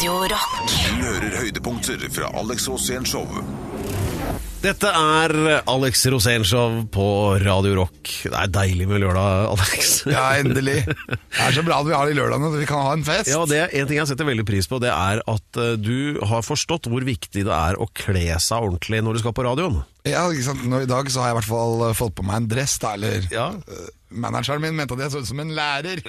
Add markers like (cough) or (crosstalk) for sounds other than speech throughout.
Radio Rock. Du hører høydepunkter fra Alex Rosén Show. Dette er Alex Rosénshow på Radio Rock. Det er deilig med lørdag, Alex. Ja, endelig. Det er så bra at vi har de lørdagene, at vi kan ha en fest. Ja, det er En ting jeg setter veldig pris på, det er at eh, du har forstått hvor viktig det er å kle seg ordentlig når du skal på radioen. Ja, ikke sant? Nå, I dag så har jeg i hvert fall eh, fått på meg en dress, da, eller Ja. Eh, Manageren min mente at jeg så ut som en lærer.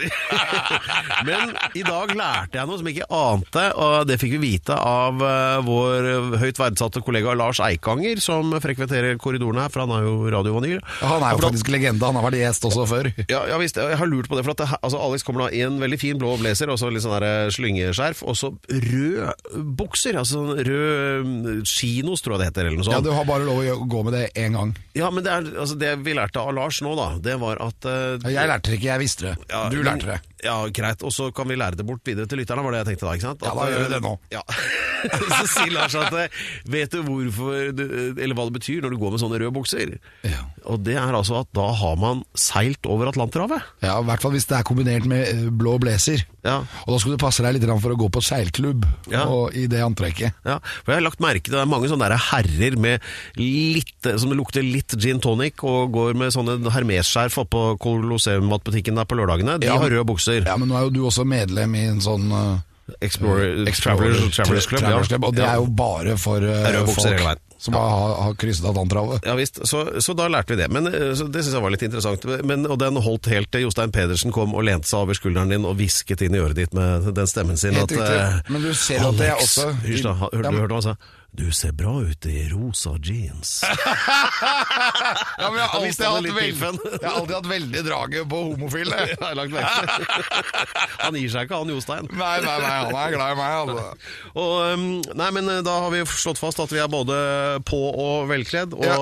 (laughs) Men i dag lærte jeg noe som jeg ikke ante, og det fikk vi vite av eh, vår høyt verdsatte kollega Lars Eikanger, som frekventerer korridorene her, for han er jo radiovanyr. Han er jo faktisk legende, han har vært gjest også før. Ja, ja visst, jeg har lurt på det, for at det, altså Alex kommer da i en veldig fin blå blazer, og så litt sånn der slyngeskjerf, og så rød bukser, altså sånn rød kinos, tror jeg det heter, eller noe Ja. Du har bare lov å gå med det én gang. Ja, men det, er, altså det vi lærte av Lars nå, da, det var at eh, Jeg lærte det ikke, jeg visste det. ja, Du lærte det. Ja, greit. Og så kan vi lære det bort videre til lytterne, var det jeg tenkte da. ikke sant? Ja, da gjør vi det eh, nå. Ja. (laughs) så sier Lars at eh, vet du hvorfor du, Eller hva det betyr når du går med sånne røde bukser? Ja. Og det er altså at da har man seilt over Atlanterhavet. Ja, I hvert fall hvis det er kombinert med eh, blå blazer. Ja. Og da skulle du passe deg litt for å gå på seilklubb Ja. og i det antrekket. Ja, for jeg har lagt merke til det er mange sånne der herrer med litt, som lukter litt gin tonic og går med sånne hermesskjerf oppå Colosseum-matbutikken der på lørdagene. De Ja, har røde bukser. Ja, men nå er jo du også medlem i en sånn uh, Explorer, Travelers, Travelers Club. Travelers ja. Club, og det er jo bare for uh, folk som som har, har krysset Atlanterhavet. Ja visst, så, så da lærte vi det. Men eh, så Det syns jeg var litt interessant. Men, og den holdt helt til Jostein Pedersen kom og lente seg over skulderen din og hvisket inn i øret ditt med den stemmen sin Helt at riktig. Men du ser at det er også- Hysj da, hørte Ja, du men- hva han sa? Du ser bra ut i rosa jeans. (laughs) Ja, men jeg har (laughs) alltid, hatt veld... (laughs) jeg har alltid hatt veldig draget på homofile. Han gir seg ikke, han Jostein. Nei, nei, nei, han er glad i meg, altså. Og, um, nei, men eh, Da har vi slått fast at vi er både på og velkledd. Og Ja.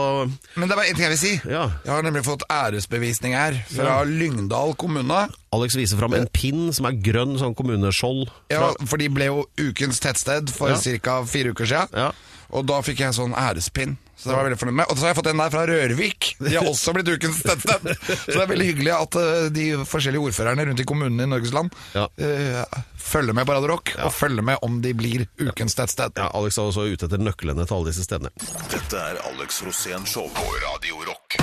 Men det er bare en ting jeg vil si. Ja. Jeg har nemlig fått æresbevisning her fra Lyngdal kommune. Alex viser fram en pinn som er grønn, sånn kommuneskjold. Ja, for de ble jo ukens tettsted for ca. fire uker siden. Ja. Og da fikk jeg sånn ærespinn. Så det var jeg veldig fornøyd med. Og så har jeg fått en der fra Rørvik. De har også blitt ukens tettsted. Så det er veldig hyggelig at eh, de forskjellige ordførerne rundt i kommunene i Norges land Ja. uh, følger med på Radio Rock, og følger med om de blir ukens tettsted. Ja, Alex er også ute etter nøklene til alle disse stedene. Dette er Alex Rosén Show på Radio Rock.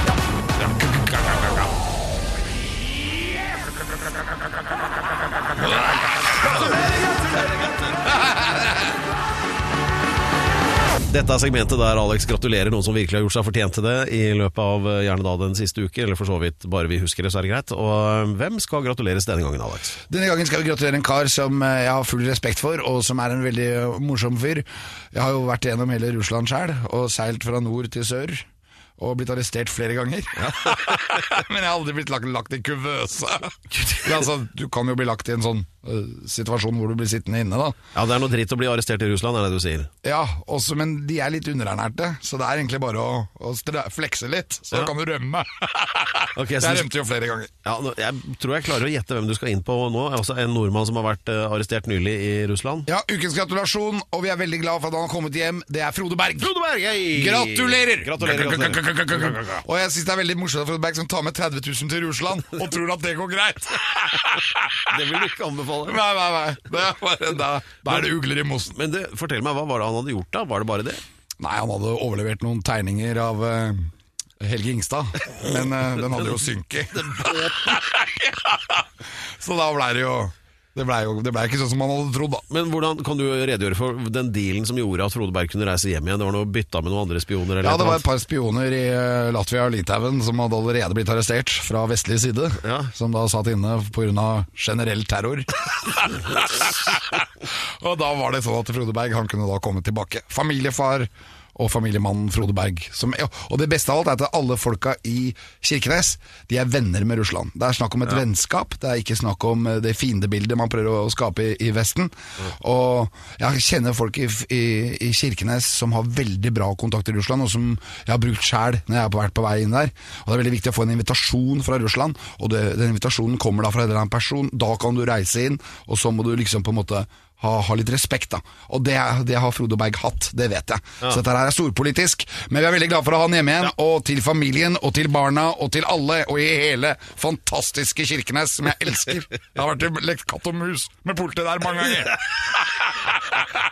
Dette er segmentet der Alex gratulerer noen som virkelig har gjort seg fortjent til det i løpet av eh, gjerne da den siste uke, eller for så vidt bare vi husker det, så er det greit. Og eh, hvem skal gratuleres denne gangen, Alex? Denne gangen skal vi gratulere en kar som eh, jeg har full respekt for, og som er en veldig morsom fyr. Jeg har jo vært gjennom hele Russland sjøl, og seilt fra nord til sør. Og blitt arrestert flere ganger. (laughs) Men jeg har aldri blitt lagt, lagt i kuvøse. Altså, du kan jo bli lagt i en sånn uh, situasjon hvor du blir sittende inne, da. Ja, det er noe dritt å bli arrestert i Russland, er det du sier? Ja, også, men de er litt underernærte, så det er egentlig bare å, å flekse litt, så Ja. kan du rømme. (laughs) okay, jeg rømte jo flere ganger. Ja, Jeg tror jeg klarer å gjette hvem du skal inn på nå. Også En nordmann som har vært uh, arrestert nylig i Russland. Ja, ukens gratulasjon, og vi er veldig glad for at han har kommet hjem. Det er Frode Berg. Frode Berg! hei! Gratulerer! Gratulerer, gratulerer. Og jeg syns det er veldig morsomt at Berg som tar med 30 000 til Russland og tror at det går greit. Det vil du ikke anbefale. Nei, nei, nei. Det er bare, da, da er det ugler i mossen. Men det, fortell meg, hva var det han hadde gjort da? Var det bare det? Nei, han hadde overlevert noen tegninger av uh, Helge Ingstad, men uh, den hadde jo synket. (laughs) (laughs) Så da blei det jo det blei jo det ble ikke sånn som man hadde trodd, da. Men hvordan kan du redegjøre for den dealen som gjorde at Frode Berg kunne reise hjem igjen? Det var noe bytta med noen andre spioner? Eller Ja, det var et par spioner i eh, Latvia og Litauen som hadde allerede blitt arrestert fra vestlig side. Ja. Som da satt inne pga. generell terror. (laughs) og da var det sånn at Frode Berg han kunne da komme tilbake. Familiefar og familiemannen Frode Berg. Som, ja, og det beste av alt er at alle folka i Kirkenes De er venner med Russland. Det er snakk om et vennskap, det er ikke snakk om eh, det fiendebildet man prøver å skape i, i Vesten. Og jeg kjenner folk i, i, i Kirkenes som har veldig bra kontakt i Russland, og som jeg har brukt sjæl når jeg har vært på vei inn der. Og Det er veldig viktig å få en invitasjon fra Russland, og det, den invitasjonen kommer da fra en eller annen person. Da kan du reise inn, og så må du liksom på en måte ha, ha litt respekt, da. Og det, det har Frode Berg hatt, det vet jeg. Så dette her er storpolitisk. Men vi er veldig glad for å ha han hjemme igjen, og til familien, og til barna, og til alle, og i hele fantastiske Kirkenes, som jeg elsker. (laughs) Jeg har vært og lekt katt og mus med politiet der mange ganger. (laughs)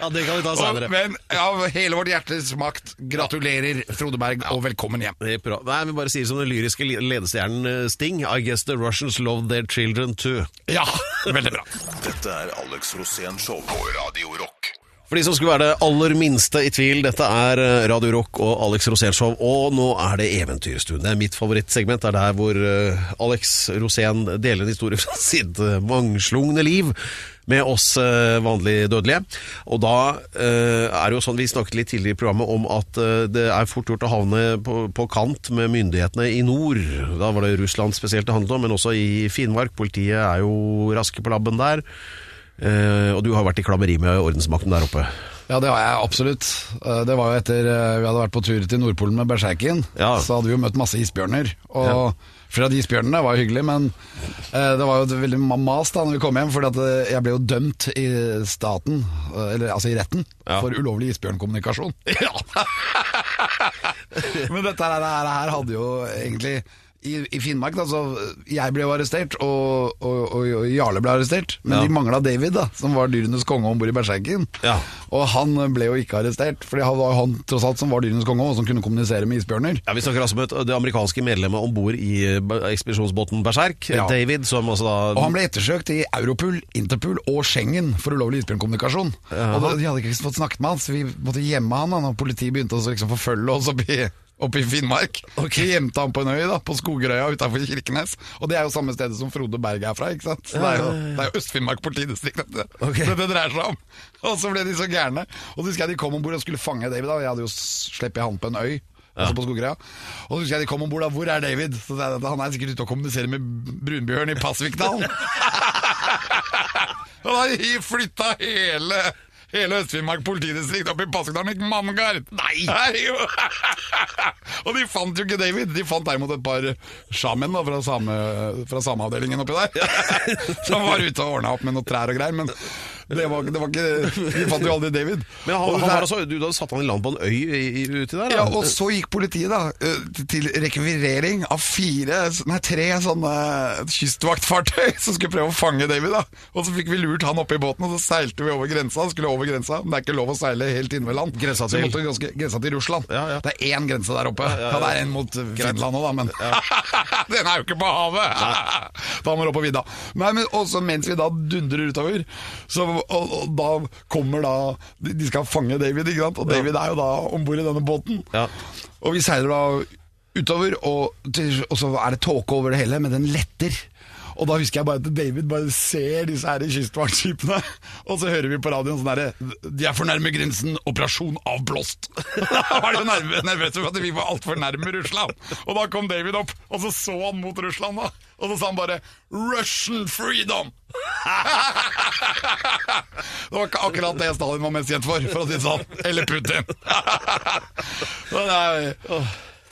Ja, det kan vi ta Og, senere. men av hele vårt hjertes makt, gratulerer Frode Berg, og velkommen hjem. Det er bra. Nei, vi bare sier som den lyriske ledestjernen eh, Sting I guess the Russians love their children too. Ja, veldig bra. Dette er Alex Rosén Show på Radio Rock. For de som skulle være det aller minste i tvil, dette er eh, Radio Rock og Alex Rosén-show, og nå er det Eventyrstuen. Det er mitt favorittsegment. Det er der hvor eh, Alex Rosén deler en historie (laughs) fra sitt eh, mangslungne liv med oss vanlig dødelige. Og da eh, er det jo sånn, vi snakket litt tidligere i programmet om at eh, det er fort gjort å havne på, på kant med myndighetene i nord. Da var det Russland spesielt det handlet om, men også i Finnmark. Politiet er jo raske på labben der. Eh, og du har vært i klammeri med ordensmakten der oppe. Ja, det har jeg absolutt. Eh, Det var jo etter eh, vi hadde vært på tur til Nordpolen med Berserken. Ja. Så hadde vi jo møtt masse isbjørner. Og Ja. flere av de isbjørnene var jo hyggelig, men det var jo et veldig ma- mas da når vi kom hjem, for jeg ble jo dømt i staten, eller altså i retten, Ja. for ulovlig isbjørnkommunikasjon. (laughs) Ja. (laughs) Men dette her, her, her hadde jo egentlig i, I Finnmark, da, så jeg ble jo arrestert, og, og, og, og Jarle ble arrestert. Men Ja. de mangla David, da, som var dyrenes konge om bord i Berserken. Ja. Og han ble jo ikke arrestert, Fordi han var jo han tross alt som var dyrenes konge, og som kunne kommunisere med isbjørner. Ja, Vi snakker altså om et, det amerikanske medlemmet om bord i eh, ekspedisjonsbåten Berserk, Ja. David, som altså da Og han ble ettersøkt i Europol, Interpol og Schengen for ulovlig isbjørnkommunikasjon. Og da, De hadde ikke fått snakket med han, så vi måtte gjemme han da når politiet begynte å liksom forfølge oss oppe i, oppe i Finnmark. Vi gjemte han på en øy, da, på Skogerøya utenfor Kirkenes. Og det er jo samme stedet som Frode Berg er fra, ikke sant? Så det er jo, det er jo Øst-Finnmark politidistrikt dette, det dette dreier seg om. Og så ble de så gærne. Og så husker jeg de kom om bord og skulle fange David, da. Jeg hadde jo sluppet han på en øy. Altså på Skogerøya. Og så husker jeg de kom om bord, da. Hvor er David? Så sa jeg at han er sikkert ute og kommuniserer med Brunbjørn i Pasvikdalen. Og da flytta hele Hele Øst-Finnmark politidistrikt opp i Pasvikdalen gikk Manngard. Nei! (laughs) og de fant jo ikke David. De fant derimot et par sjamen fra, same, fra sameavdelingen oppi der. (laughs) Som var ute og ordna opp med noen trær og greier. Men det var, det var ikke Vi fant jo aldri David. Men han, han var også altså, du hadde satt han i land på en øy i, uti der? ja, og så gikk politiet da eh, til rekvirering av fire, nei tre sånne kystvaktfartøy (laughs) som skulle prøve å fange David da. Og så fikk vi lurt han oppe i båten, og så seilte vi over grensa, skulle over grensa. Men det er ikke lov å seile helt inne ved land. Grensa til? ganske, grensa til Russland. Ja, ja. Det er én grense der oppe. Ja, det er en mot Finland òg, da, men (laughs) den er jo ikke på havet! (laughs) da må du opp på vidda. Nei, men også mens vi da dundrer utover, så, og, og da kommer da De skal fange David, ikke sant? Og David er jo da ombord i denne båten. Ja. Og vi seiler da utover, og, og så er det tåke over det hele, men den letter. Og da husker jeg bare at David bare ser disse her kystvaktskipene, (laughs) og så hører vi på radioen sånn herre De er for nærme grensen, operasjon avblåst. (laughs) da var de nervøse for at vi var altfor nærme Russland. Og da kom David opp, og så så han mot Russland, da. Og så sa han bare 'Russian freedom'! (laughs) det var ikke akkurat det Stalin var mest kjent for, for å si det sånn. Eller Putin.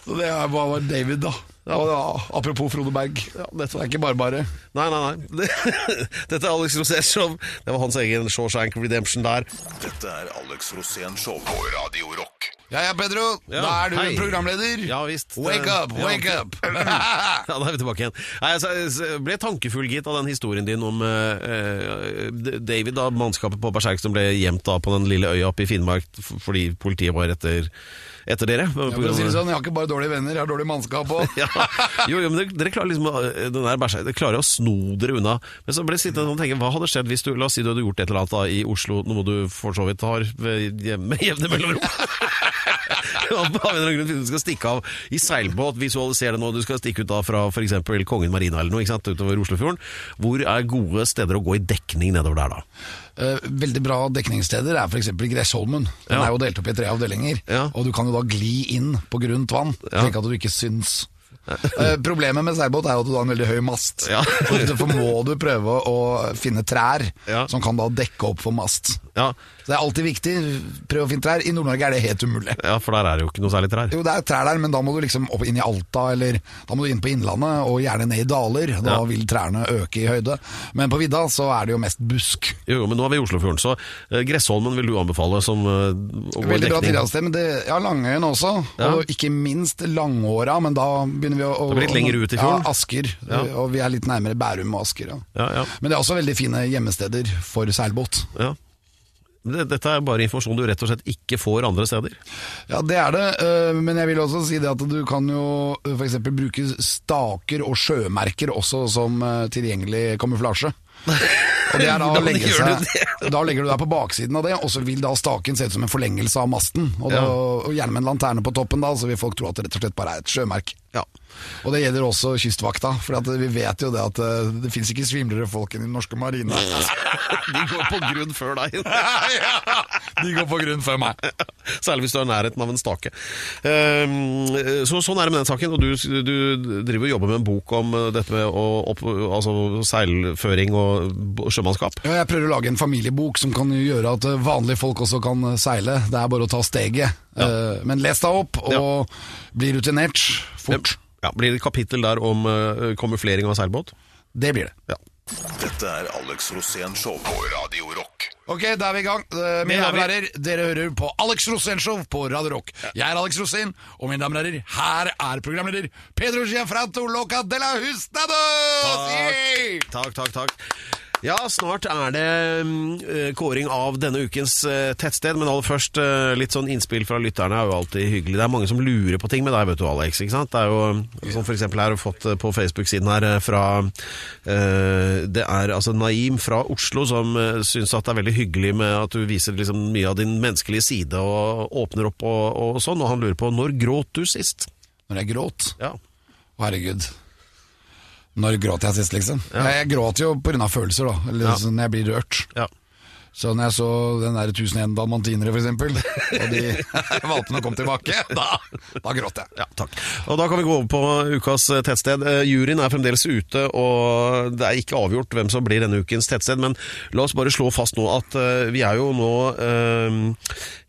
Så det er, bare var David, da. Og ja, apropos Frode Berg. Dette er ikke bare bare. Nei, nei, nei. Det- (laughs) Dette er Alex Rosén Show. Det var hans egen Shawshank Redemption der. Dette er Alex Rosén Show på Radio Rock. Ja ja, Pedro. Ja, da er du hei. programleder. Ja, visst. Wake up, Ja. wake up! (laughs) Ja, da er vi tilbake igjen. Nei, altså, jeg ble tankefull, gitt, av den historien din om eh, eh, David, da, mannskapet på Berserk som ble gjemt da på den lille øya oppe i Finnmark fordi politiet var etter, etter dere. Ja, for å si det sånn, jeg har ikke bare dårlige venner, jeg har dårlig mannskap òg. (laughs) Ja, jo, jo, men dere, dere klarer liksom å- den der Berserk, dere klarer å sno dere unna. Men så ble jeg sittende og tenke, hva hadde skjedd hvis du La oss si du hadde gjort et eller annet da, i Oslo, noe du for så vidt har med (laughs) jevne mellomrom. (laughs) Av en eller annen grunn skal stikke av i seilbåt, visualisere det nå, du skal stikke ut da fra f.eks. Kongen Marina eller noe, ikke sant, utover Oslofjorden. Hvor er gode steder å gå i dekning nedover der, da? Eh, veldig bra dekningssteder er f.eks. Gressholmen. Den Ja. er jo delt opp i tre avdelinger. Ja. Og du kan jo da gli inn på grunt vann, Ja. slik at du ikke syns Eh, problemet med seilbåt er jo at du har en veldig høy mast. Ja. Derfor må du prøve å finne trær som kan da dekke opp for mast. Ja, Så det er alltid viktig. Prøv å finne trær. I Nord-Norge er det helt umulig. ja, for der er det jo ikke noe særlig trær. Jo, det er trær der, men da må du liksom opp inn i Alta, eller da må du inn på Innlandet, og gjerne ned i daler. Da Ja. vil trærne øke i høyde. Men på vidda så er det jo mest busk. Jo, jo, men nå er vi i Oslofjorden, så eh, Gressholmen vil du anbefale som uh, å gå i Veldig bra tilholdssted, men det, ja, Langøyen også. Ja. Og ikke minst Langåra, men da begynner vi å, å Da blir litt lenger ut i fjorden. Ja, Asker. Ja. Og vi er litt nærmere Bærum og Asker. Ja. Ja, ja, Men det er også veldig fine gjemmesteder for seilbåt. ja. Det, dette er bare informasjon du rett og slett ikke får andre steder. Ja, det er det, øh, men jeg vil også si det at du kan jo f.eks. for eksempel bruke staker og sjømerker også som øh, tilgjengelig kamuflasje. Og det er (laughs) da, å legge seg, da legger du deg på baksiden av det, og så vil da staken se ut som en forlengelse av masten. Og, da, og gjerne med en lanterne på toppen, da, så vil folk tro at det rett og slett bare er et sjømerk. Ja. Og det gjelder også kystvakta, for at vi vet jo det at øh, det fins ikke svimlere folk enn i den norske marine. (laughs) De går på grunn før deg. (laughs) De går på grunn før meg. (laughs) Særlig hvis du er i nærheten av en stake. Ehm, Så, sånn er det med den saken. Og du, du driver og jobber med en bok om eh, dette med opp, altså seilføring og sjømannskap. Ja, jeg prøver å lage en familiebok som kan gjøre at eh, vanlige folk også kan eh, seile. Det er bare å ta steget. Ja. Men les deg opp, og bli rutinert fort. Ja, Blir det et kapittel der om uh, kamuflering av seilbåt? Det blir det. Ja. Dette er Alex Rosén Show på Radio Rock. Ok, da er vi i gang. Uh, Mine er damer og herrer, dere hører på Alex Rosén Show på Radio Rock. Jeg er Alex Rosén, og mine damer og herrer, her er programleder Pedro Giafranto Loca de la Hustados! Takk, Takk, takk, takk. Ja, snart er det mm, eh, kåring av denne ukens eh, tettsted, men aller først eh, litt sånn innspill fra lytterne er jo alltid hyggelig. Det er mange som lurer på ting med deg, vet du, Alex. ikke sant? Det er jo, som eksempel her, har fått på Facebook-siden her fra Det er altså Naim fra Oslo som syns at det er veldig hyggelig med at du viser liksom mye av din menneskelige side og åpner opp og, og sånn, og han lurer på når gråt du sist? Når jeg gråt Ja. Herregud. Når gråter jeg sist, liksom? Jeg, jeg gråter jo pga. følelser, da. Eller Ja. sånn, når jeg blir rørt. ja. Så når jeg så den der 1001 dalmantinere, eksempel, og de (laughs) valpene kom tilbake, da, da gråt jeg. Ja, takk. Og Da kan vi gå over på ukas tettsted. Eh, Juryen er fremdeles ute, og det er ikke avgjort hvem som blir denne ukens tettsted. Men la oss bare slå fast nå at eh, vi er jo nå eh,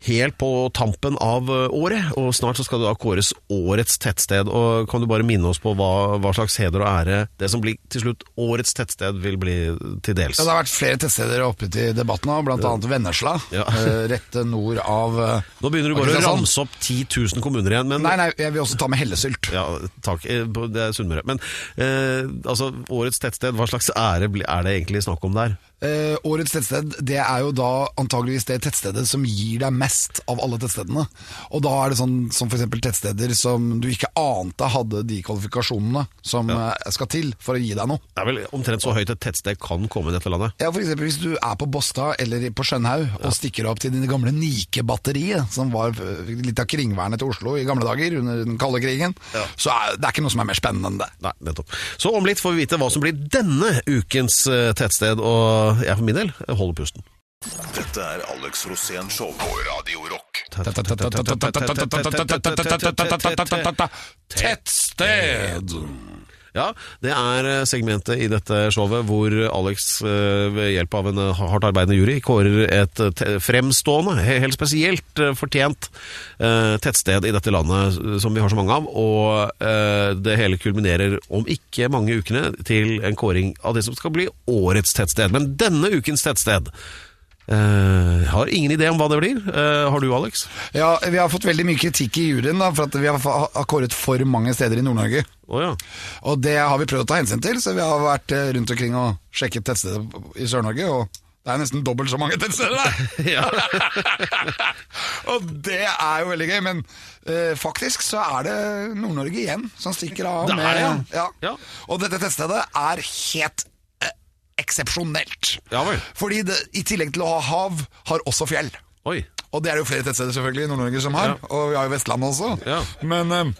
helt på tampen av eh, året, og snart så skal det da kåres årets tettsted. Og Kan du bare minne oss på hva, hva slags heder og ære det som blir til slutt årets tettsted vil bli til dels? Ja, det har vært flere tettsteder oppe til debatten nå, blant annet Vennesla, Ja. eh, rett nord av eh, Nå begynner du bare å ramse opp 10 000 kommuner igjen, men Nei, nei, jeg vil også ta med Hellesylt. Ja, takk. Eh, Det er Sunnmøre. Men eh, altså, årets tettsted, hva slags ære er det egentlig snakk om der? Eh, årets tettsted det er jo da antageligvis det tettstedet som gir deg mest av alle tettstedene. Og da er det sånn som f.eks. tettsteder som du ikke ante hadde de kvalifikasjonene som ja. skal til for å gi deg noe. Det er vel omtrent så høyt et tettsted kan komme i dette landet. Ja, eksempel hvis du er på Bostad eller på Skjønhaug og stikker opp til det gamle Nike-batteriet, som var litt av kringvernet til Oslo i gamle dager under den kalde krigen, så er det er ikke noe som er mer spennende enn det. Nei, nettopp. Så om litt får vi vite hva som blir denne ukens eh, tettsted, og jeg for min del holder pusten. Dette er Alex Rosén Show på Radio Rock. Tettsted! Ja, det er eh, segmentet i dette showet hvor Alex eh, ved hjelp av en eh, hardt arbeidende jury kårer et fremstående, helt spesielt fortjent tettsted i dette landet som vi har så mange av, og det hele kulminerer om ikke mange ukene til en kåring av det som skal bli årets tettsted. Men denne ukens tettsted eh, har ingen idé om hva det blir. Uh, har du, Alex? Ja, vi har fått veldig mye kritikk i juryen da, for at vi har har kåret for mange steder i Nord-Norge. Oh, ja. Og det har vi prøvd å ta hensyn til, så vi har vært eh, rundt omkring og sjekket tettsteder i Sør-Norge, og det er nesten dobbelt så mange tettsteder der! (laughs) (laughs) og det er jo veldig gøy, men uh, faktisk så er det Nord-Norge igjen som stikker av. Det er med, det, ja. ja. Ja. Og dette tettstedet er helt eksepsjonelt. Ja vel. Fordi det, i tillegg til å ha hav, har også fjell. Oi. Og det er det jo flere tettsteder selvfølgelig i Nord-Norge som har, Ja. og vi har jo Vestlandet også. Ja. Men eh,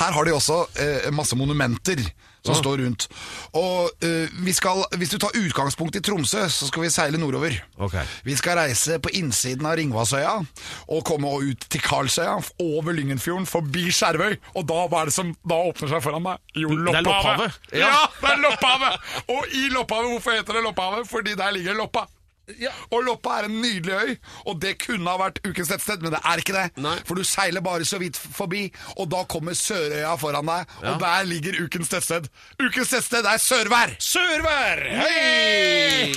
her har de også eh, masse monumenter som står rundt. Og uh, vi skal, hvis du tar utgangspunkt i Tromsø, så skal vi seile nordover. Okay. Vi skal reise på innsiden av Ringvassøya og komme ut til Karlsøya, over Lyngenfjorden, forbi Skjervøy. Og da, hva er det som da åpner seg foran deg? Jo, Det Ja. Lopphavet. Ja. det er Lopphavet! Og i Lopphavet, hvorfor heter det Lopphavet? Fordi der ligger Loppa. Og Loppa er en nydelig øy, og det kunne ha vært ukens tettsted, men det er ikke det. Nei. For du seiler bare så vidt forbi, og da kommer Sørøya foran deg, og der ligger ukens tettsted. Ukens tettsted er Sørvær! Sørvær! Hei! (laughs)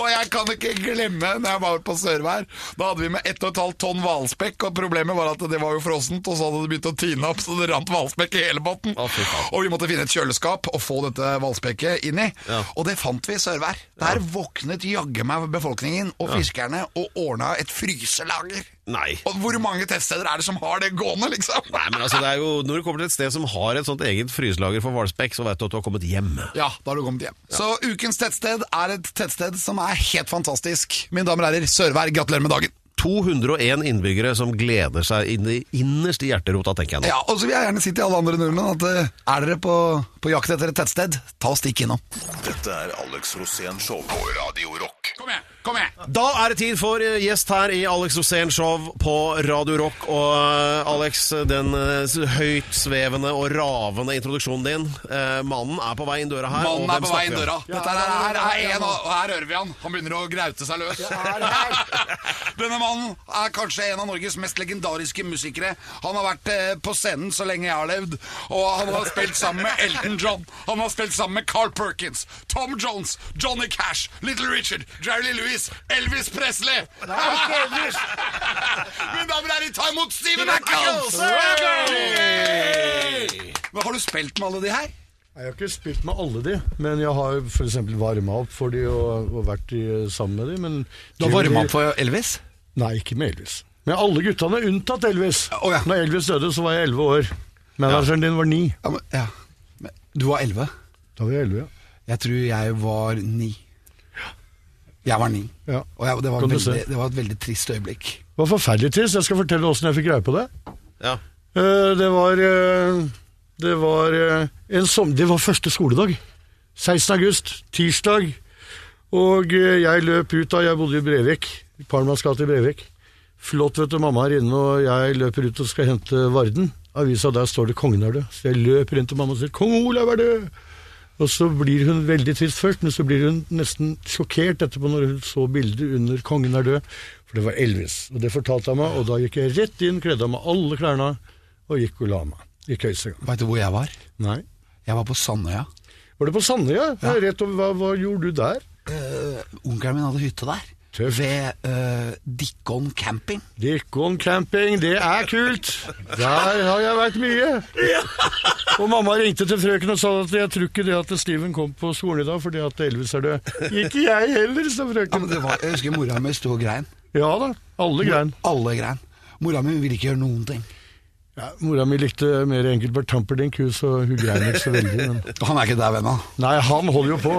Og jeg kan ikke glemme når jeg var på Sørvær. Da hadde vi med 1,5 tonn hvalspekk, og problemet var at det var jo frossent, og så hadde det begynt å tine opp, så det rant hvalspekk i hele båten. Å, og vi måtte finne et kjøleskap og få dette hvalspekket inn i. Ja. Og det fant vi i Sørvær. Der våknet jaggu meg befolkningen og fiskerne og ordna et fryselager. Nei. Og hvor mange tettsteder er det som har det gående, liksom? Nei, men altså, det er jo, Når du kommer til et sted som har et sånt eget fryselager for hvalspekk, så vet du at du har kommet hjem. Ja, da har du kommet hjem. Så ukens tettsted er et tettsted som er helt fantastisk. Mine damer og herrer, Sørvær, gratulerer med dagen. 201 innbyggere som gleder seg inn i, innerst i hjerterota, tenker jeg nå. Ja, og så vil jeg gjerne si til alle andre nordmenn at eh, er dere på, på jakt etter et tettsted, ta og stikk innom. Dette er Alex Rosén Show på Radio Rock. Kom igjen, kom igjen! Da er det tid for eh, gjest her i Alex Rosén Show på Radio Rock. Og eh, Alex, den høyt høytsvevende og ravende introduksjonen din. Eh, mannen er på vei inn døra her. Mannen er på vei inn døra. Dette her, her er en, og her hører vi han. Han begynner å graute seg løs. (laughs) Denne mannen er kanskje en av Norges mest legendariske musikere. Han har vært eh, på scenen så lenge jeg har levd, og han har spilt sammen med Elton John. Han har spilt sammen med Carl Perkins, Tom Jones, Johnny Cash, Little Richard, Jerry Louis, Lewis, Elvis Presley. (laughs) Mine damer og herrer, ta imot Steven Ackles! Har du spilt med alle de her? Jeg har ikke spilt med alle de, men jeg har f.eks. varma opp for de og, og vært i, sammen med de. Men Du har varma opp for Elvis? Nei, ikke med Elvis. Med alle guttene unntatt Elvis. Oh, ja. Når Elvis døde, så var jeg elleve år. Manageren din var ni. Ja, men, ja. Du var elleve. Da var jeg elleve, ja. Jeg tror jeg var ni. Jeg var ni. Ja. Og jeg, det, var veldig, det var et veldig trist øyeblikk. Det var forferdelig trist. Jeg skal fortelle åssen jeg fikk greie på det. Ja. Eh, Det var eh, Det var eh, en som, Det var første skoledag. 16. august, tirsdag. Og jeg løp ut da jeg bodde i Brevik. Parmas gate i Brevik. Flott, vet du. Mamma er inne, og jeg løper ut og skal hente Varden. Avisa der står det 'Kongen er død'. Så jeg løper inn til mamma og sier 'Kong Olav er død'. Og så blir hun veldig trist først, men så blir hun nesten sjokkert etterpå når hun så bildet under 'Kongen er død'. For det var Elvis. Og det fortalte han meg, og da gikk jeg rett inn, kledde av meg alle klærne og gikk og la meg. I køysegang. Veit du hvor jeg var? Nei. Jeg var på Sandøya. Var du på Sandøya? Ja. Rett over, hva, hva gjorde du der? Uh, Onkelen min hadde hytte der. Tøft. Ved uh, Dikkon camping. Dikkon camping, det er kult! Der har jeg vært mye. Og mamma ringte til frøken og sa at jeg tror ikke det at Steven kom på skolen i dag fordi at Elvis er død. Ikke jeg heller, sa Ja, frøken. men det var, jeg husker mora mi sto og grein. Ja da, alle grein. Alle grein. Mora mi ville ikke gjøre noen ting. Ja, mora mi likte mer Engelbert Tamperdink, hun, så hun grein ikke så veldig. Men... Han er ikke der ennå. Nei, han holder jo på.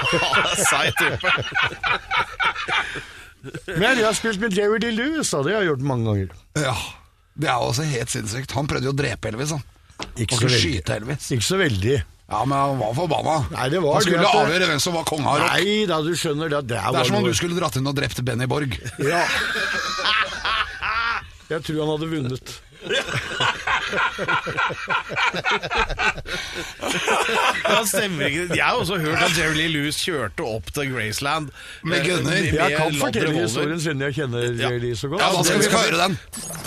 (laughs) Seig type. Men jeg har spilt med Jerry D. Lewis, da. Det har jeg gjort mange ganger. Ja. Det er også helt sinnssykt. Han prøvde jo å drepe Elvis. Han, Ikke så skulle veldig. skyte Elvis. Ikke så veldig. Ja, men han var forbanna. Nei, det var han skulle at det- avgjøre hvem som var konge av rock. Nei da, du skjønner det. Det, Det er som om du skulle dratt inn og drept Benny Borg. Ja. Jeg tror han hadde vunnet. (laughs) Ja, stemmer ikke. Jeg har også hørt at Jerry Lee Lewis kjørte opp til Graceland. Med eh, gunner. Jeg kan fortelle historien siden jeg kjenner Jerry Lee så godt. Ja, da skal vi høre den.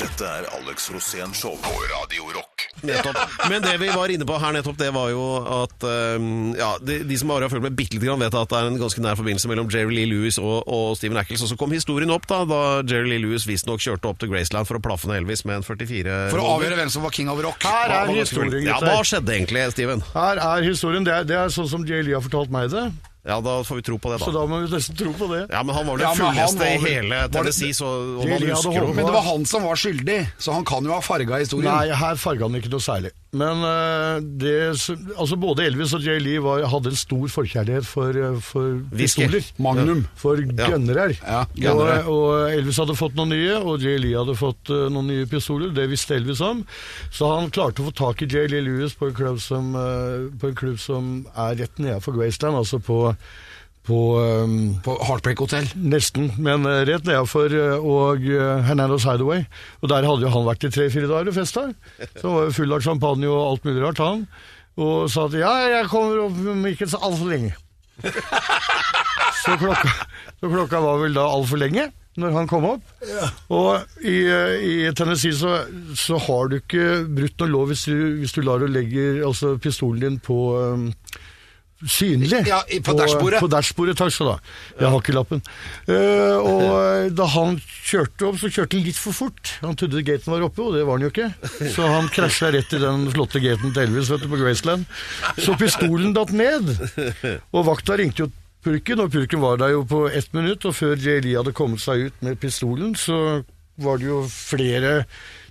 Dette er Alex Rosén Show på Radio Rock. Nettopp. Men det vi var inne på her nettopp, det var jo at um, ja, de, de som bare har fulgt med bitte lite grann, vet at det er en ganske nær forbindelse mellom Jerry Lee Lewis og, og Steven Ackles. Og så kom historien opp da, da Jerry Lee Lewis visstnok kjørte opp til Graceland for å plaffe ned Elvis med en 44 For å avgjøre hvem som var king of rock. Her er historien, historien, Ja, hva skjedde egentlig, Steven? Her er historien. Det er, det er sånn som Jerry har fortalt meg det. Ja, da får vi tro på det, da. Så da. må vi nesten tro på det. Ja, men han var den Ja, fulleste i hele Tennessee, så om Jerry husker håpet- Men det var han som var skyldig, så han kan jo ha farga historien. Nei, her farga han ikke noe særlig. Men uh, det, altså både Elvis og Jay Lee var, hadde en stor forkjærlighet for, eh, for pistoler. Magnum. For gønnere. Ja, og, og Elvis hadde fått noen nye, og Jay Lee hadde fått uh, noen nye pistoler. Det visste Elvis om. Så han klarte å få tak i Jay Lee Lewis på en klubb som, uh, på en klubb som er rett nede for Graceland, altså på, på eh, På Heartbreak Hotel. Nesten, men eh, rett nedafor eh, og eh, Hernandos Hideaway. Og der hadde jo han vært i tre-fire dager og festa. Så var jo full av champagne og alt mulig rart, han. Og sa at ja, jeg kommer opp om ikke så altfor lenge. (laughs) Så klokka, så klokka var vel da altfor lenge når han kom opp. Og i, eh, i Tennessee så, så har du ikke brutt noen lov hvis du, hvis du lar og legger altså pistolen din på um, synlig. Ja, på dashbordet. På dashbordet, takk skal du ha. Jeg har ikke lappen. Uh, og eh, da han kjørte opp, så kjørte han litt for fort. Han trodde gaten var oppe, og det var den jo ikke. Så han krasja rett i den flotte gaten til Elvis vet du, på Graceland. Så pistolen datt ned. Og vakta ringte jo purken, og purken var der jo på ett minutt. Og før JLI hadde kommet seg ut med pistolen, så var det jo flere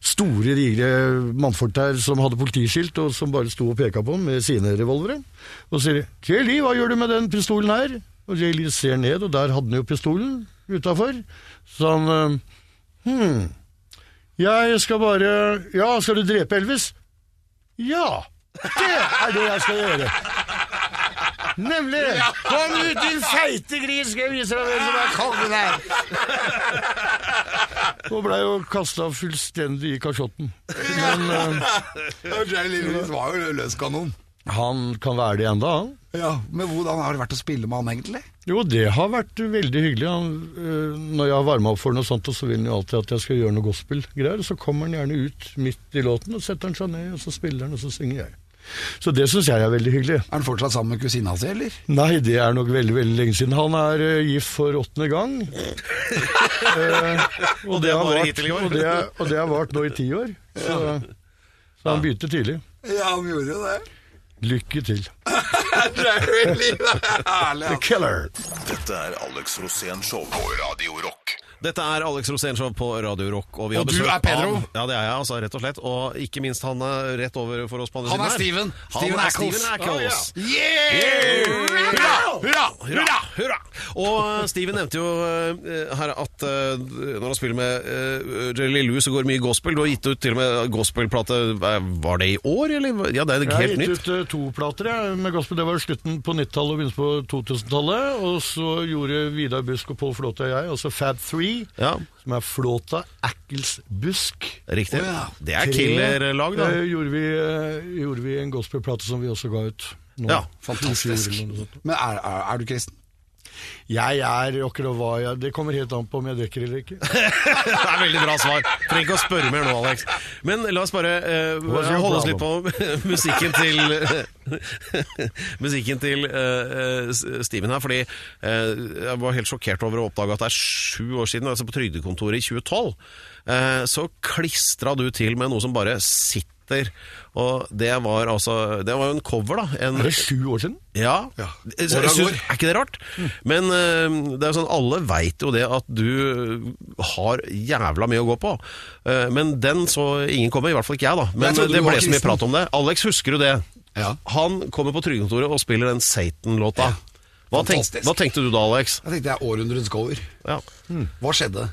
store, digre mannfolk der som hadde politiskilt, og som bare sto og peka på ham med sine revolvere. Og sier de, 'J. Hva gjør du med den pistolen her?' Og J. Lee ser ned, og der hadde han jo pistolen utafor. Så han Hm. Jeg skal bare Ja, skal du drepe Elvis? Ja! Det er det jeg skal gjøre. Nemlig! Kom ut, din feite gris, skal jeg vise deg hvem som er kongen her! Og blei jo kasta fullstendig i kasjotten. Men Lee var jo løs kanon. han kan være det enda, han. Ja, Men hvordan har det vært å spille med han, egentlig? Jo, det har vært veldig hyggelig. Han, øh, når jeg har varma opp for noe sånt, og så vil han jo alltid at jeg skal gjøre noe gospel-greier. Så kommer han gjerne ut midt i låten, og setter han seg ned, og så spiller han, og så synger jeg. Så det syns jeg er veldig hyggelig. Er han fortsatt sammen med kusina si, eller? Nei, det er nok veldig veldig lenge siden. Han er uh, gift for åttende gang. uh, (laughs) og, det er har vært, hittil i år. Og det, er- og det har vart nå i ti år. Så, så han begynte tidlig. Ja, han gjorde jo det. Lykke til. (laughs) Det er herlig. (laughs) The Killer. Dette er Alex Rosén Show på Radio Rock. Dette er Alex Rosénshow på Radio Rock. Og, vi har Og du er Pedro? Av, ja, det er jeg, altså, rett og slett. Og ikke minst han er rett over for oss på andre Han siden Steven. her. Steven Han er Ackles. Steven Ackles. Yeah! Hurra! Hurra! Hurra, hurra! Og uh, Steven nevnte jo uh, her at uh, når han spiller med uh, Jelly Lou, så går det mye gospel. Du har gitt ut til og med gospelplate. Var det i år, eller? Ja, det er helt nytt. Jeg har gitt nytt. ut eh, to plater jeg, med gospel. Det var slutten på 90-tallet og begynnelsen på 2000-tallet. Og så gjorde Vidar Busk og Pål Flåte og jeg, altså Fab 3, Ja, som er Flåta, Ackles, Busk. riktig. Oh, ja. Det er killerlag, da. eh, gjorde, vi, eh, gjorde vi en gospelplate som vi også ga ut. nå. Ja, fantastisk. Men er, er, er du kristen? Jeg er akkurat hva jeg Det kommer helt an på om jeg drikker eller ikke. (laughs) Det er veldig bra svar. Trenger ikke å spørre mer nå, Alex. Men la oss bare uh, holde oss litt på (laughs) musikken til (laughs) Musikken til eh, Steven her, fordi uh, jeg var helt sjokkert over å oppdage at det er sju år siden, altså på Trygdekontoret i 2012, eh, så klistra du til med noe som bare sitter. Og det var altså Det var jo en cover, da. En, Er det sju år siden? ja. Ja. Jeg synes- Er ikke det rart? Men uh, det er jo sånn, alle veit jo det at du har jævla mye å gå på. Uh, men den så ingen komme, i hvert fall ikke jeg, da. Men Jeg det ble så mye prat om det. Alex, husker du det? Ja. Han kommer på Trygdekontoret og spiller den Satan-låta. Hva, tenk, hva tenkte du da, Alex? Jeg tenkte jeg er århundrets cover. Ja. Hva skjedde?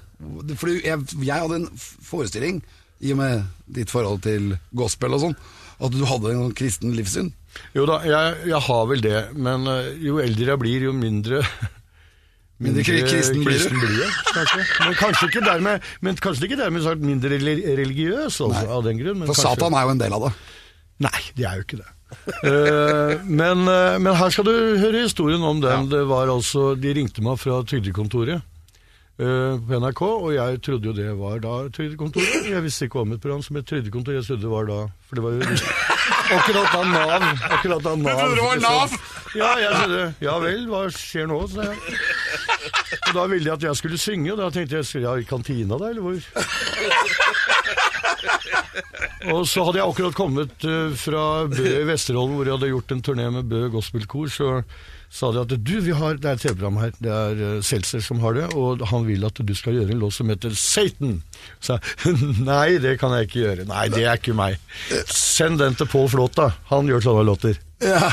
Fordi jeg, jeg hadde en forestilling, i og med ditt forhold til gospel og sånn, at du hadde en kristen livssyn. Jo da, jeg, jeg har vel det. Men eh, jo eldre jeg blir, jo mindre (laughs) Mindre kri- kristen blir du. kanskje. Men kanskje ikke dermed, men kanskje ikke dermed sagt mindre religiøs, altså, av den grunn. Men For kanskje- Satan er jo en del av det. Nei, det er jo ikke det. uh, (laughs) men, eh, men her skal du høre historien om den. Det var altså, De ringte meg fra trygdekontoret på NRK, og jeg trodde jo det var da Trygdekontoret. (laughs) Jeg visste ikke om et program som het Trygdekontoret. jeg trodde det var da For det var jo (laughs) akkurat da Nav Akkurat da Nav trodde det var Nav? Ja, jeg trodde Ja vel, hva skjer nå? Så jeg. Og da ville de at jeg skulle synge, og da tenkte jeg ja, jeg i kantina da, eller hvor? Og så hadde jeg akkurat kommet eh, fra Bø i Vesterålen, hvor jeg hadde gjort en turné med Bø gospelkor. Så sa de at du, vi har, det er et TV-program her, det er uh, Seltzer som har det, og han vil at du skal gjøre en låt som heter Satan. Så jeg, (laughs) nei, det kan jeg ikke gjøre. Nei, det er ikke meg. Send den til Pål Flåta. Han gjør sånne låter. Ja.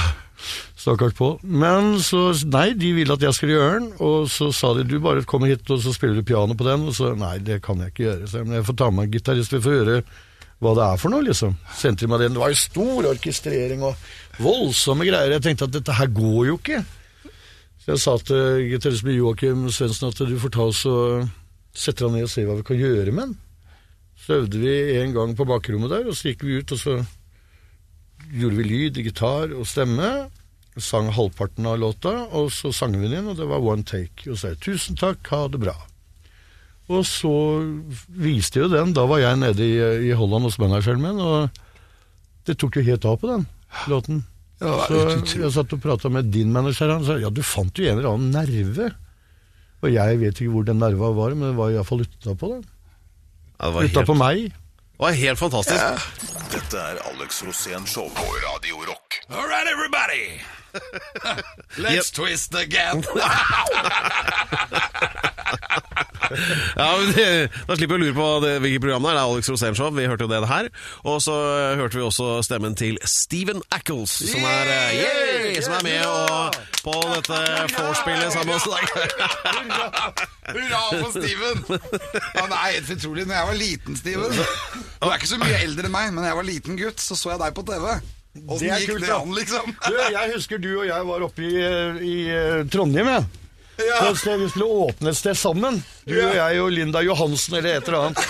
Stakkars Pål. Men så Nei, de vil at jeg skal gjøre den. Og så sa de du bare kommer hit og så spiller du piano på den. Og så nei, det kan jeg ikke gjøre. Så jeg, men jeg får ta med en gitarist vi får høre hva det er for noe, liksom. Sendte de meg den. Det var jo stor orkestrering og voldsomme greier. Jeg tenkte at dette her går jo ikke. Så jeg sa til gitaristen Joakim Svendsen at du får ta oss og sette deg ned og se hva vi kan gjøre med den. Så øvde vi en gang på bakrommet der, og så gikk vi ut, og så gjorde vi lyd, gitar og stemme. Sang halvparten av låta, og så sang vi den inn, og det var one take. Og så sa jeg 'tusen takk, ha det bra'. Og så viste jo den, da var jeg nede i, i Holland hos manageren min, og det tok jo helt av på den låten. Ja, så jeg satt og prata med din manager, han sa ja, du fant jo en eller annen nerve. Og jeg vet ikke hvor den nerva var, men den var iallfall utapå den. Ja, det var Utapå helt, meg. det var helt fantastisk. Dette er Alex Rosén Show på Radio Rock. All right, everybody. (laughs) Let's twist again. (laughs) Ja, men det, Da slipper vi å lure på det, hvilket program det er. Det er Alex Rosén Show. Vi hørte jo det her. Og så hørte vi også stemmen til Steven Ackles, som er, eh, yay, som er med og, på dette vorspielet sammen med oss. i dag. (laughs) Hurra for Steven! Han er helt utrolig. Når jeg var liten, Steven Du er ikke så mye eldre enn meg, men jeg var liten gutt, så så jeg deg på TV. Åssen gikk kult, det an, liksom? Du, jeg husker du og jeg var oppe i, i eh, Trondheim, jeg. Ja. Et sted Vi skulle åpne et sted sammen. Du og jeg og Linda Johansen eller et eller annet.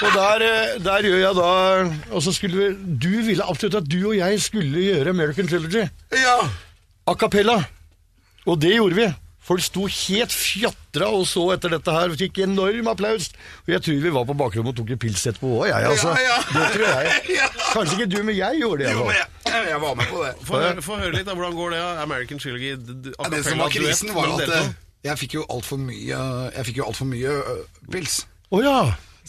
Og der, eh, der gjør jeg da Og så skulle vi Du ville absolutt at du og jeg skulle gjøre American Trilogy. Ja. A cappella. Og det gjorde vi. Folk sto helt fjatra og så etter dette her. Fikk enorm applaus. Og jeg tror vi var på bakrommet og tok en pils etterpå òg, jeg, altså. Ja, ja. Det tror jeg. (laughs) Ja. Kanskje ikke du, men jeg gjorde det. Jo, men jeg, jeg var med på det. Få høre, høre litt, da. Hvordan går det? American Trilogy Ja, det som var krisen, var at eh, jeg fikk jo altfor mye Jeg fikk jo alt for mye pils. Å ja.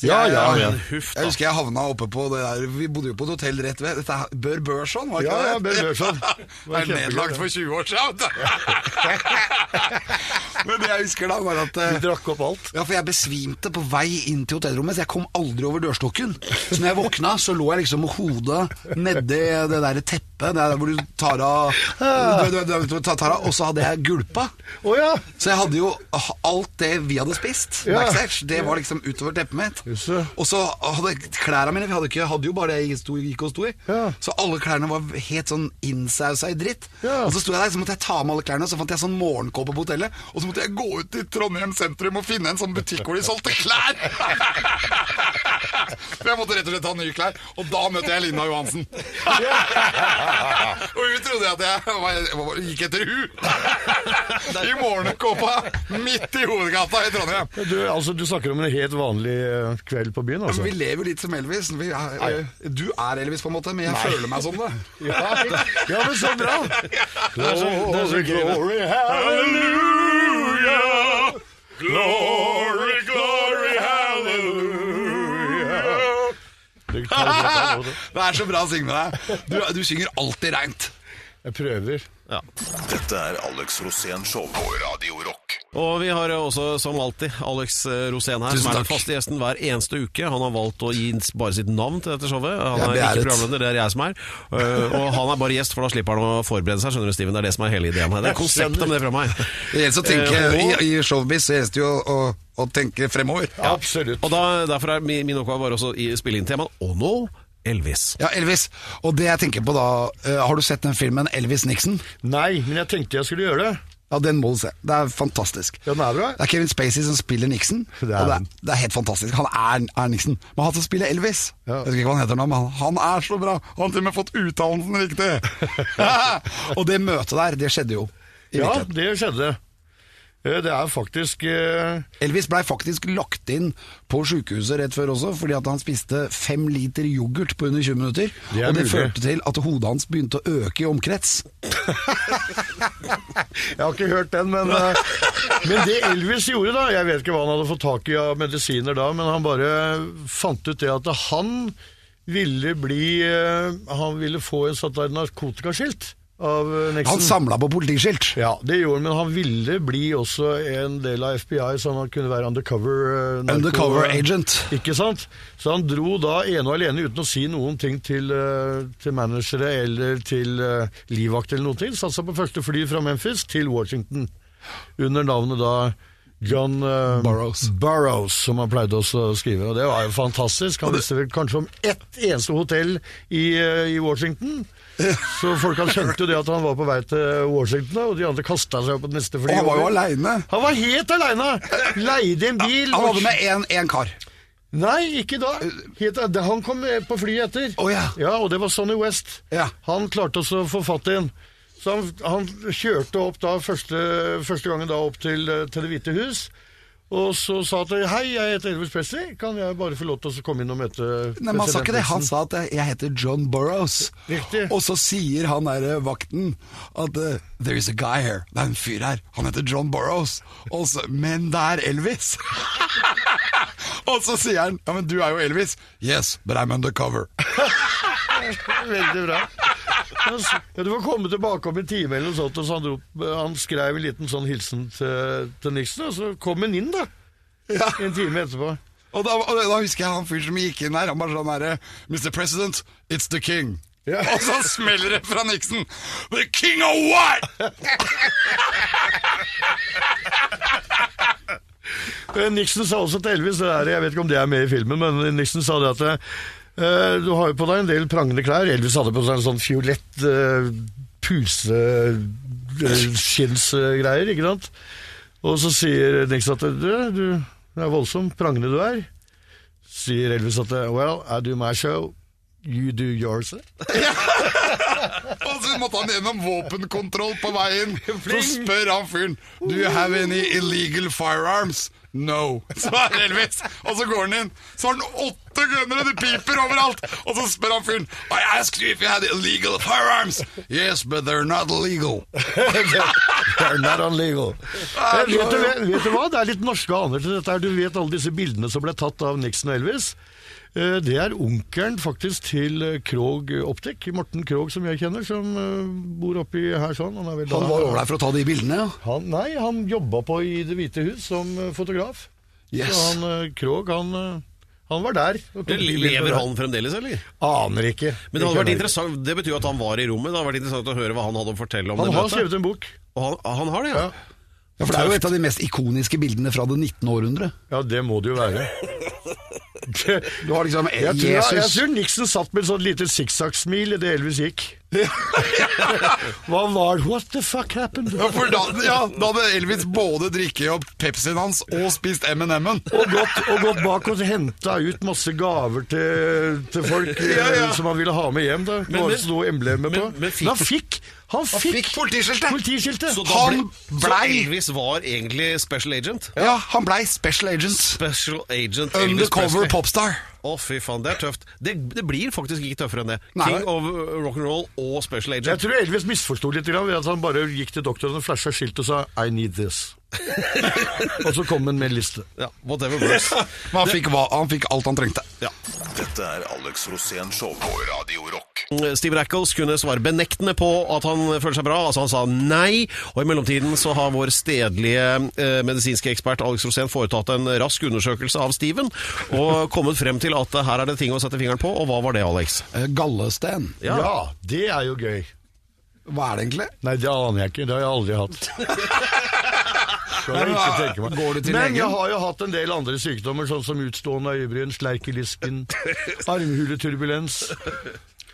Ja, ja. jeg, jeg husker jeg havna oppe på det der Vi bodde jo på et hotell rett ved. Dette er Bør Børson, var det Ja, det? ja. Bør Børson. (laughs) Det er nedlagt for 20 år siden. (laughs) Men det jeg husker da, var at Du drakk opp alt. Ja, for jeg besvimte på vei inn til hotellrommet, så jeg kom aldri over dørstokken. Så når jeg våkna, så lå jeg liksom med hodet nedi det der teppet, det der hvor du tar av Og så hadde jeg gulpa. Så jeg hadde jo alt det vi hadde spist backstage, det var liksom utover teppet mitt. Jøsse. Og så hadde klærne mine Vi hadde, ikke, hadde jo bare det jeg sto, gikk og sto i. Ja. Så alle klærne var helt sånn innsausa i dritt. Ja. Og så sto jeg der, så måtte jeg ta med alle klærne, og så fant jeg sånn morgenkåpe på hotellet. Og så måtte jeg gå ut til Trondheim sentrum og finne en sånn butikk hvor de solgte klær! For (laughs) jeg måtte rett og slett ha nye klær, og da møtte jeg Linda Johansen. (laughs) og hun trodde at jeg var, var, gikk etter hun (laughs) I morgenkåpa midt i hovedgata i Trondheim. Du, altså, du snakker om en helt vanlig eh, kveld på byen, altså. Men vi lever litt som Elvis. Vi er, du er Elvis, på en måte, men jeg føler meg som det. (laughs) Ja, ja, men så bra! Det. Glory, hallelujah! Glory, glory, hallelujah! (laughs) Det er så bra å synge med deg. Du, du synger alltid reint. Jeg prøver. Ja. Dette er Alex Rosén Show på Radio Rock. Og vi har også, som alltid, Alex eh, Rosén her, Tusen som er den faste gjesten hver eneste uke. Han har valgt å gi bare sitt navn til dette showet. Han er ikke programleder, det er jeg som er. Eh, og han er bare gjest, for da slipper han å forberede seg. Skjønner du, Steven? Det er det som er hele ideen her. Det er konseptet med det fra meg. Det gjelder å tenke, Eh, I, og- i showbiz så gjelder det jo å, å tenke fremover. Absolutt. Og da, derfor er min, min oppgave bare også i spille inn temaet. Og nå Elvis. Ja, Elvis. Og det jeg tenker på da uh, Har du sett den filmen Elvis Nixon? Nei, men jeg tenkte jeg skulle gjøre det. Ja, Den må du se. Det er fantastisk. Ja, den er bra. Det er Kevin Spacey som spiller Nixon. (laughs) Det er og det er, det er helt fantastisk. Han er, er Nixon. Men han som spiller Elvis Ja. Jeg vet ikke hva han heter nå, men han, er så bra! Han har til og med fått uttalelsen riktig! (laughs) (laughs) og det møtet der, det skjedde jo. I Ja, det skjedde. Eh, Det er faktisk uh... Elvis blei faktisk lagt inn på sykehuset rett før også, fordi at han spiste fem liter yoghurt på under 20 minutter. Det og det mulig. førte til at hodet hans begynte å øke i omkrets. (laughs) Jeg har ikke hørt den, men, uh... men det Elvis gjorde da Jeg vet ikke hva han hadde fått tak i av medisiner da, men han bare fant ut det at han ville bli uh, Han ville få en sånt narkotikaskilt Han Nixon. samla på politiskilt. Ja, det gjorde han, men han ville bli også en del av FBI, så han kunne være undercover eh, narko- Undercover agent. Ikke sant? Så han dro da ene og alene uten å si noen ting til, eh, til managere eller til uh, livvakt eller noe til. Satte seg på første fly fra Memphis til Washington under navnet da John uh, Burroughs. Burroughs, som han pleide å skrive. Og det var jo fantastisk. Han visste vel kanskje om ett eneste hotell i, uh, i Washington. Så folk han skjønte jo det at han var på vei til Washington, og de andre kasta seg opp på det neste fly. Og han var jo aleine. Han var helt aleine! Leide en bil. Han hadde med én kar. Nei, ikke da. Han kom på flyet etter. Oh, ja. Og det var Sonny West. Ja. Han klarte også å få fatt i en. Så han, han kjørte opp da første, første gangen da opp til, eh, til Det hvite hus. Og så sa han hei, jeg heter Elvis Presley, kan jeg bare få lov til å komme inn og møte Nei, men Han sa ikke det, han sa at jeg heter John Burroughs. Riktig. Og så sier han der eh, vakten at eh, There is a guy here. Det er en fyr her. Han heter John Burroughs. Så, men det er Elvis. (laughs) og så sier han Ja, men du er jo Elvis. Yes, but I'm undercover. (laughs) Veldig bra. Ja, du får komme tilbake om en time eller noe sånt, og så han, dro, han skrev en liten sånn hilsen til, til Nixon, og så kom han inn da, Ja. en time etterpå. Og da, og da husker jeg han fyren som gikk inn der. Han bare sånn herre Mr. President, it's the king. Ja. (laughs) Og så smeller det fra Nixon. The king of what?! (laughs) Eh, Nixon sa også til Elvis, jeg vet ikke om det er med i filmen, men Nixon sa det at eh, du har jo på deg en del prangende klær. Elvis hadde på seg en sånn fiolett uh, puseskinnsgreier, ikke sant? Og så sier Nix at du, du er voldsomt prangende du er. Sier Elvis at well, I do my show, you do yours. (laughs) Og så måtte han gjennom våpenkontroll på veien. (laughs) Så spør han fyren Do you have any illegal firearms? No. (laughs) Så er Elvis. Og så går han inn. Så har han åtte gunnere, det piper overalt. Og så spør han fyren I asked you if you had illegal firearms. Yes, but they're not illegal. (laughs) They're not illegal. Eh, vet, du, vet du hva? Det er litt norske aner til dette. her. Du vet alle disse bildene som ble tatt av Nixon og Elvis. Eh, Det er onkelen faktisk til eh, Krog Optek, Morten Krog som jeg kjenner, som eh, bor oppi her sånn. Han, vel Han var over der for å ta de bildene, ja. Han, nei, han jobba på i Det hvite hus som fotograf. Yes. Så han Krog, han, han var der. Lever han fremdeles, eller? Aner ikke. Men det hadde vært interessant, det betyr jo at han var i rommet. Det hadde vært interessant å høre hva han hadde å fortelle om Han det har møtet. skrevet en bok. Og han, han har det, ja. Ja. ja. For det er jo et av de mest ikoniske bildene fra det 19. århundre. Ja, det må det jo være. (laughs) (laughs) Du har liksom Jeg tror, jeg Jesus tror Nixon satt med et sånt lite sikksakksmil idet Elvis gikk. (laughs) Hva var det? What the fuck happened? Ja, for da, ja, da hadde Elvis både drikket opp Pepsien hans og spist M&M-en. Og gått, og gått bak og henta ut masse gaver til, til folk (laughs) eh, som han ville ha med hjem. da Det Men- var men- noe emblemet på. men- men fikk- han fikk Han fikk, fikk politiskiltet. politiskiltet. Så, Han ble, så Elvis var egentlig special agent? Ja, han blei special agent. Special agent Undercover. Popstar. Å, fy faen, det er tøft. Det, det blir faktisk ikke tøffere enn det. Nei. King of rock'n'roll og special agent. Jeg tror Elvis misforsto litt ved at han bare gikk til doktoren og flasha skilt og sa 'I need this'. (laughs) og så kom han med en liste. Ja, whatever works. Men (laughs) han fikk, hva, han fikk alt han trengte. Ja. Dette er Alex Rosén Show på Radio Rock. Steve Rackles kunne svare benektende på at han føler seg bra. Altså Han sa nei. Og i mellomtiden så har vår stedlige eh, medisinske ekspert Alex Rosén foretatt en rask undersøkelse av Steven og (laughs) kommet frem til at eh, her er det ting å sette fingeren på. Og hva var det, Alex? Eh, Gallesten. Ja. Ja, det er jo gøy. Hva er det egentlig? Nei, det aner jeg ikke. Det har jeg aldri hatt. Skal jeg ikke tenke meg. Går du til Men legen? jeg har jo hatt en del andre sykdommer, sånn som utstående øyebryn, slerk i lysken, (laughs) armhuleturbulens.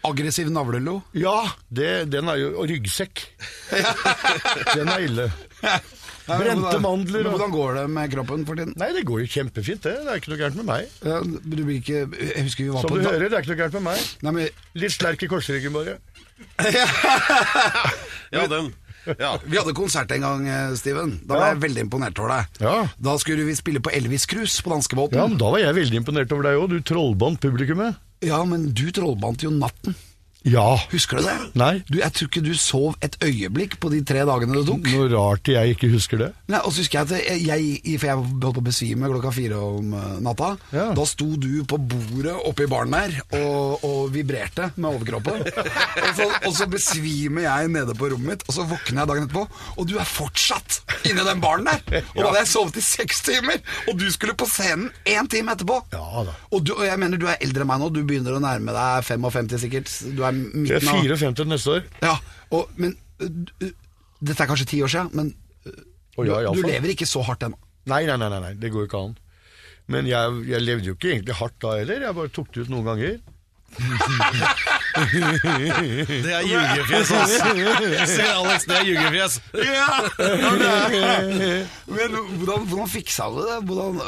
Aggressiv navlelo. Ja, det, den er jo Og ryggsekk. (laughs) Den er ille. Nei, men Brente hvordan- mandler Men og hvordan går det med kroppen for tiden? Nei, det går jo kjempefint, det. Det er ikke noe gærent med meg. Ja, Du blir ikke Jeg husker vi var Som på du da- hører, det er ikke noe gærent med meg. Nei, men Litt slerk i korsryggen, bare. (laughs) Ja, den. (laughs) Ja. Vi hadde konsert en gang, eh, Steven. Da var jeg veldig imponert over deg. Ja. Da skulle vi spille på Elvis Cruise på danskebåten. Ja, men Da var jeg veldig imponert over deg òg. Du trollbandt publikummet. Ja, men du trollbandt jo natten. Ja. Husker du det? Nei. Du, jeg tror ikke du sov et øyeblikk på de tre dagene det tok. Noe rart jeg ikke husker det. Nei, og så husker jeg at jeg, For jeg holdt på å besvime klokka fire om eh, natta. Ja. Da sto du på bordet oppe i baren der og, og vibrerte med overkroppen. (laughs) og, så, og så besvimer jeg nede på rommet mitt, og så våkner jeg dagen etterpå, og du er fortsatt inni den baren der! Og da hadde jeg sovet i seks timer, og du skulle på scenen én time etterpå! Ja da. Og, du, og jeg mener du er eldre enn meg nå, du begynner å nærme deg 55 sikkert. Du er Jeg er midten av 54 neste år. ja, og, men øh, Dette er kanskje ti år siden, men uh, oh, ja, du, du lever ikke så hardt ennå. Nei, nei, nei, nei, nei, det går jo ikke an. Men jeg, jeg levde jo ikke egentlig hardt da heller. Jeg bare tok det ut noen ganger. (laughs) Det er ljugefjes, ass. Se, Alex, det er ljugefjes. Men hvordan, hvordan fiksa du det? Hvordan,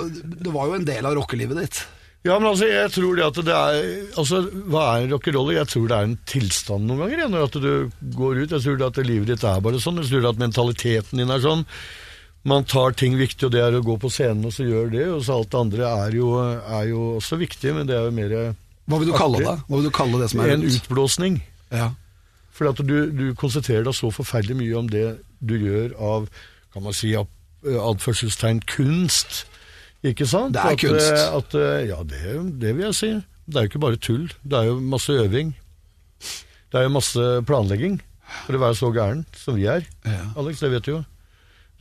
det var jo en del av rockelivet ditt. Ja, men altså, jeg tror det at det er Altså, hva er rock'n'roll? Jeg tror det er en tilstand noen ganger, når at du går ut. Jeg tror det at livet ditt er bare sånn. Jeg tror det at mentaliteten din er sånn. Man tar ting viktig, og det er å gå på scenen og så gjør det. Og så alt det andre er jo, er jo også viktig, men det er jo mer Hva vil du kalle det? Hva vil du kalle det som er en utblåsning. Ja. Fordi at du, du konsentrerer deg så forferdelig mye om det du gjør av, kan man si, av- anførselstegn kunst. Ikke sant? Det er at, kunst. eh, At, eh, ja, det, det vil jeg si. Det er jo ikke bare tull. Det er jo masse øving. Det er jo masse planlegging for å være så gæren som vi er. Ja. Alex, det vet du jo.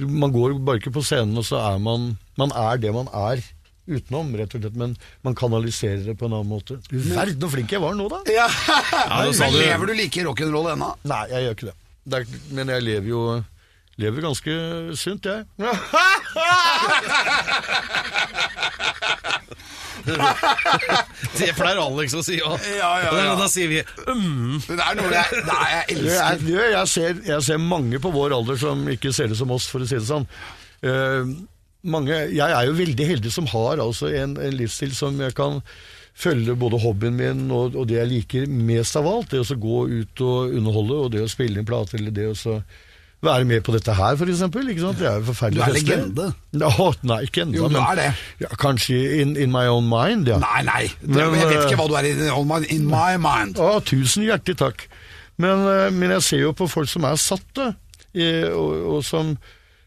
Man går bare ikke på scenen, og så er man Man er det man er utenom, rett og slett. Men man kanaliserer det på en annen måte. Du verden så flink jeg var nå, da! (laughs) Ja. sa Men lever du like rock'n'roll ennå? Nei, jeg gjør ikke det. det er, men jeg lever jo lever ganske sunt, jeg. Det pleier Alex å si òg. Ja, ja, ja. Da sier vi mm. Det er noe jeg, det er jeg Jeg, elsker. jeg, jeg, ser, jeg ser mange på vår alder som ikke ser det som oss, for å si det sånn. Uh, mange, jeg er jo veldig heldig som har altså en, en livsstil som jeg kan følge både hobbyen min og, og det jeg liker mest av alt. Det å så gå ut og underholde, og det å spille inn plater, eller det å så være med på dette her, sant? Det er jo forferdelig Du er legende. Ja, nei, ikke ennå. Jo, du er det. Ja, kanskje in, in my own mind, ja. Nei, nei. Men, jeg vet eh, ikke hva du er i in my- in my mind. Å, tusen hjertelig takk. Men, eh, men jeg ser jo på folk som er satt, da. eh, Og, og som,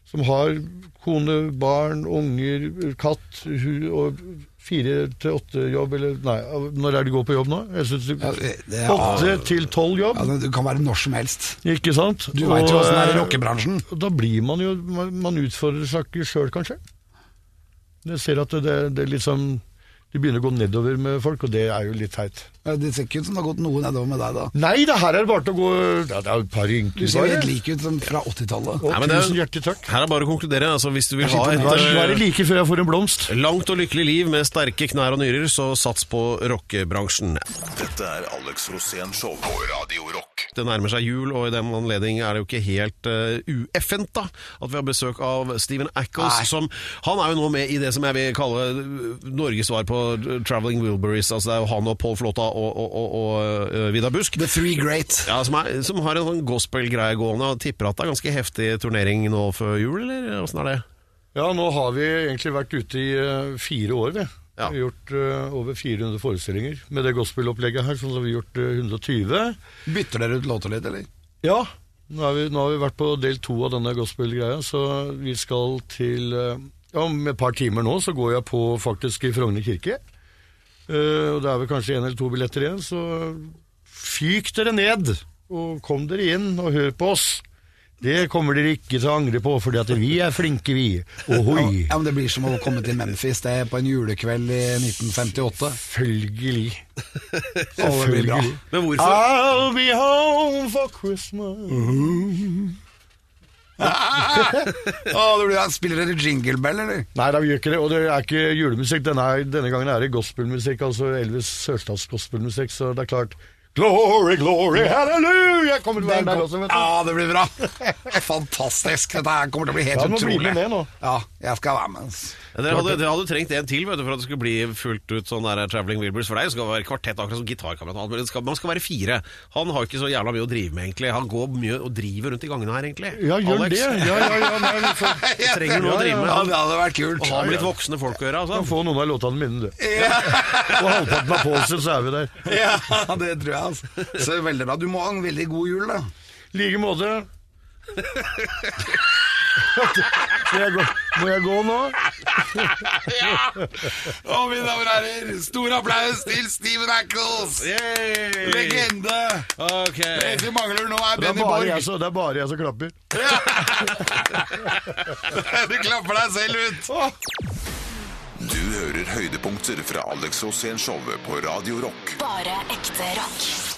som har kone, barn, unger, katt og fire til åtte jobb, eller Nei, når er det du går på jobb nå? Jeg synes Ja, det er- Åtte til tolv jobb, Ja, det- du kan være når som helst. ikke sant? Du vet jo åssen det er i eh, rockebransjen. Da blir man jo Man, man utfordrer seg ikke sjøl, kanskje. Jeg ser at det, det det liksom De begynner å gå nedover med folk, og det er jo litt teit. Ja, Det ser ikke ut som det har gått noe nedover med deg, da. Nei, det her er bare til å gå Det er jo et par Du ser litt helt lik ut som fra 80-tallet. Og Nei, men det er- tusen hjertelig takk. Her er bare å konkludere. Altså, hvis du vil ha et det eh, like før jeg får en blomst. langt og lykkelig liv med sterke knær og nyrer, så sats på rockebransjen. Dette er Alex Rosén Show på Radio Rock. Det nærmer seg jul, og i den anledning er det jo ikke helt uh, ueffent da, at vi har besøk av Stephen Ackles. Som, han er jo nå med i det som jeg vil kalle uh, Norges svar på uh, Traveling Wilburys. Altså det er jo han og Paul Flåta og, og, og, og uh, Vidar Busk. The Three Great. Ja, som, er, som har en sånn gospel-greie gående. og Tipper at det er ganske heftig turnering nå før jul, eller åssen er det? Ja, nå har vi egentlig vært ute i eh, fire år, vi. Ja. Vi har gjort uh, over 400 forestillinger med det gospel-opplegget her. Sånn har vi gjort uh, 120. Bytter dere ut låter litt, eller? Ja, nå, vi, nå har vi vært på del to av denne gospel-greia, så vi skal til uh, Ja, om et par timer nå så går jeg på faktisk i Frogner kirke. Eh, og det er vel kanskje en eller to billetter igjen, så fyk dere ned, og kom dere inn og hør på oss. Det kommer dere ikke til å angre på, fordi at vi er flinke, vi. Ohoi. Ja, men Det blir som å komme til Memphis det er på en julekveld i 1958. Følgelig. Alle blir bra. Men hvorfor? I'll be home for Christmas. Å, det blir, spiller dere Jingle Bell, eller? Nei, da, vi gjør ikke det. Og det er ikke julemusikk. Denne, er, denne gangen er det gospelmusikk, altså Elvis Sørstads gospelmusikk, så det er klart Glory, glory, hallelujah! Kommer til å være der også, vet du. Ja, det blir bra. (laughs) Fantastisk. Dette her kommer til å bli helt Ja, du må bli utrolig. med med nå. Ja, Jeg skal være med. Dere hadde, dere hadde trengt en til vet du, for at det skulle bli fullt ut sånn der Traveling Wilburys. For deg skal det være kvartett, akkurat som gitarkamerat. og alt, Men det skal, man skal være fire. Han har ikke så jævla mye å drive med, egentlig. Han går mye og driver rundt i gangene her, egentlig. Ja, gjør Alex. det. Ja, ja, ja, nei, får, (laughs) Trenger noe å drive med. Ja, Han, det hadde vært kult. og har med litt voksne folk å gjøre. Altså. få noen av låtene mine, du. Og halvparten av Paulsen, så er vi der. (laughs) Ja, det tror jeg. Altså. Så veldig bra. Du må ha en veldig god jul, da. I like måte. Må jeg gå, må jeg gå nå? Og mine damer og herrer, stor applaus til Steven Ackles! Yay! Legende! Okay. Det vi mangler nå, er Benny Borg. som, det er bare jeg som klapper. (laughs) Du klapper deg selv ut. Du hører høydepunkter fra Alex Rosén-showet på Radio Rock. Bare ekte rock.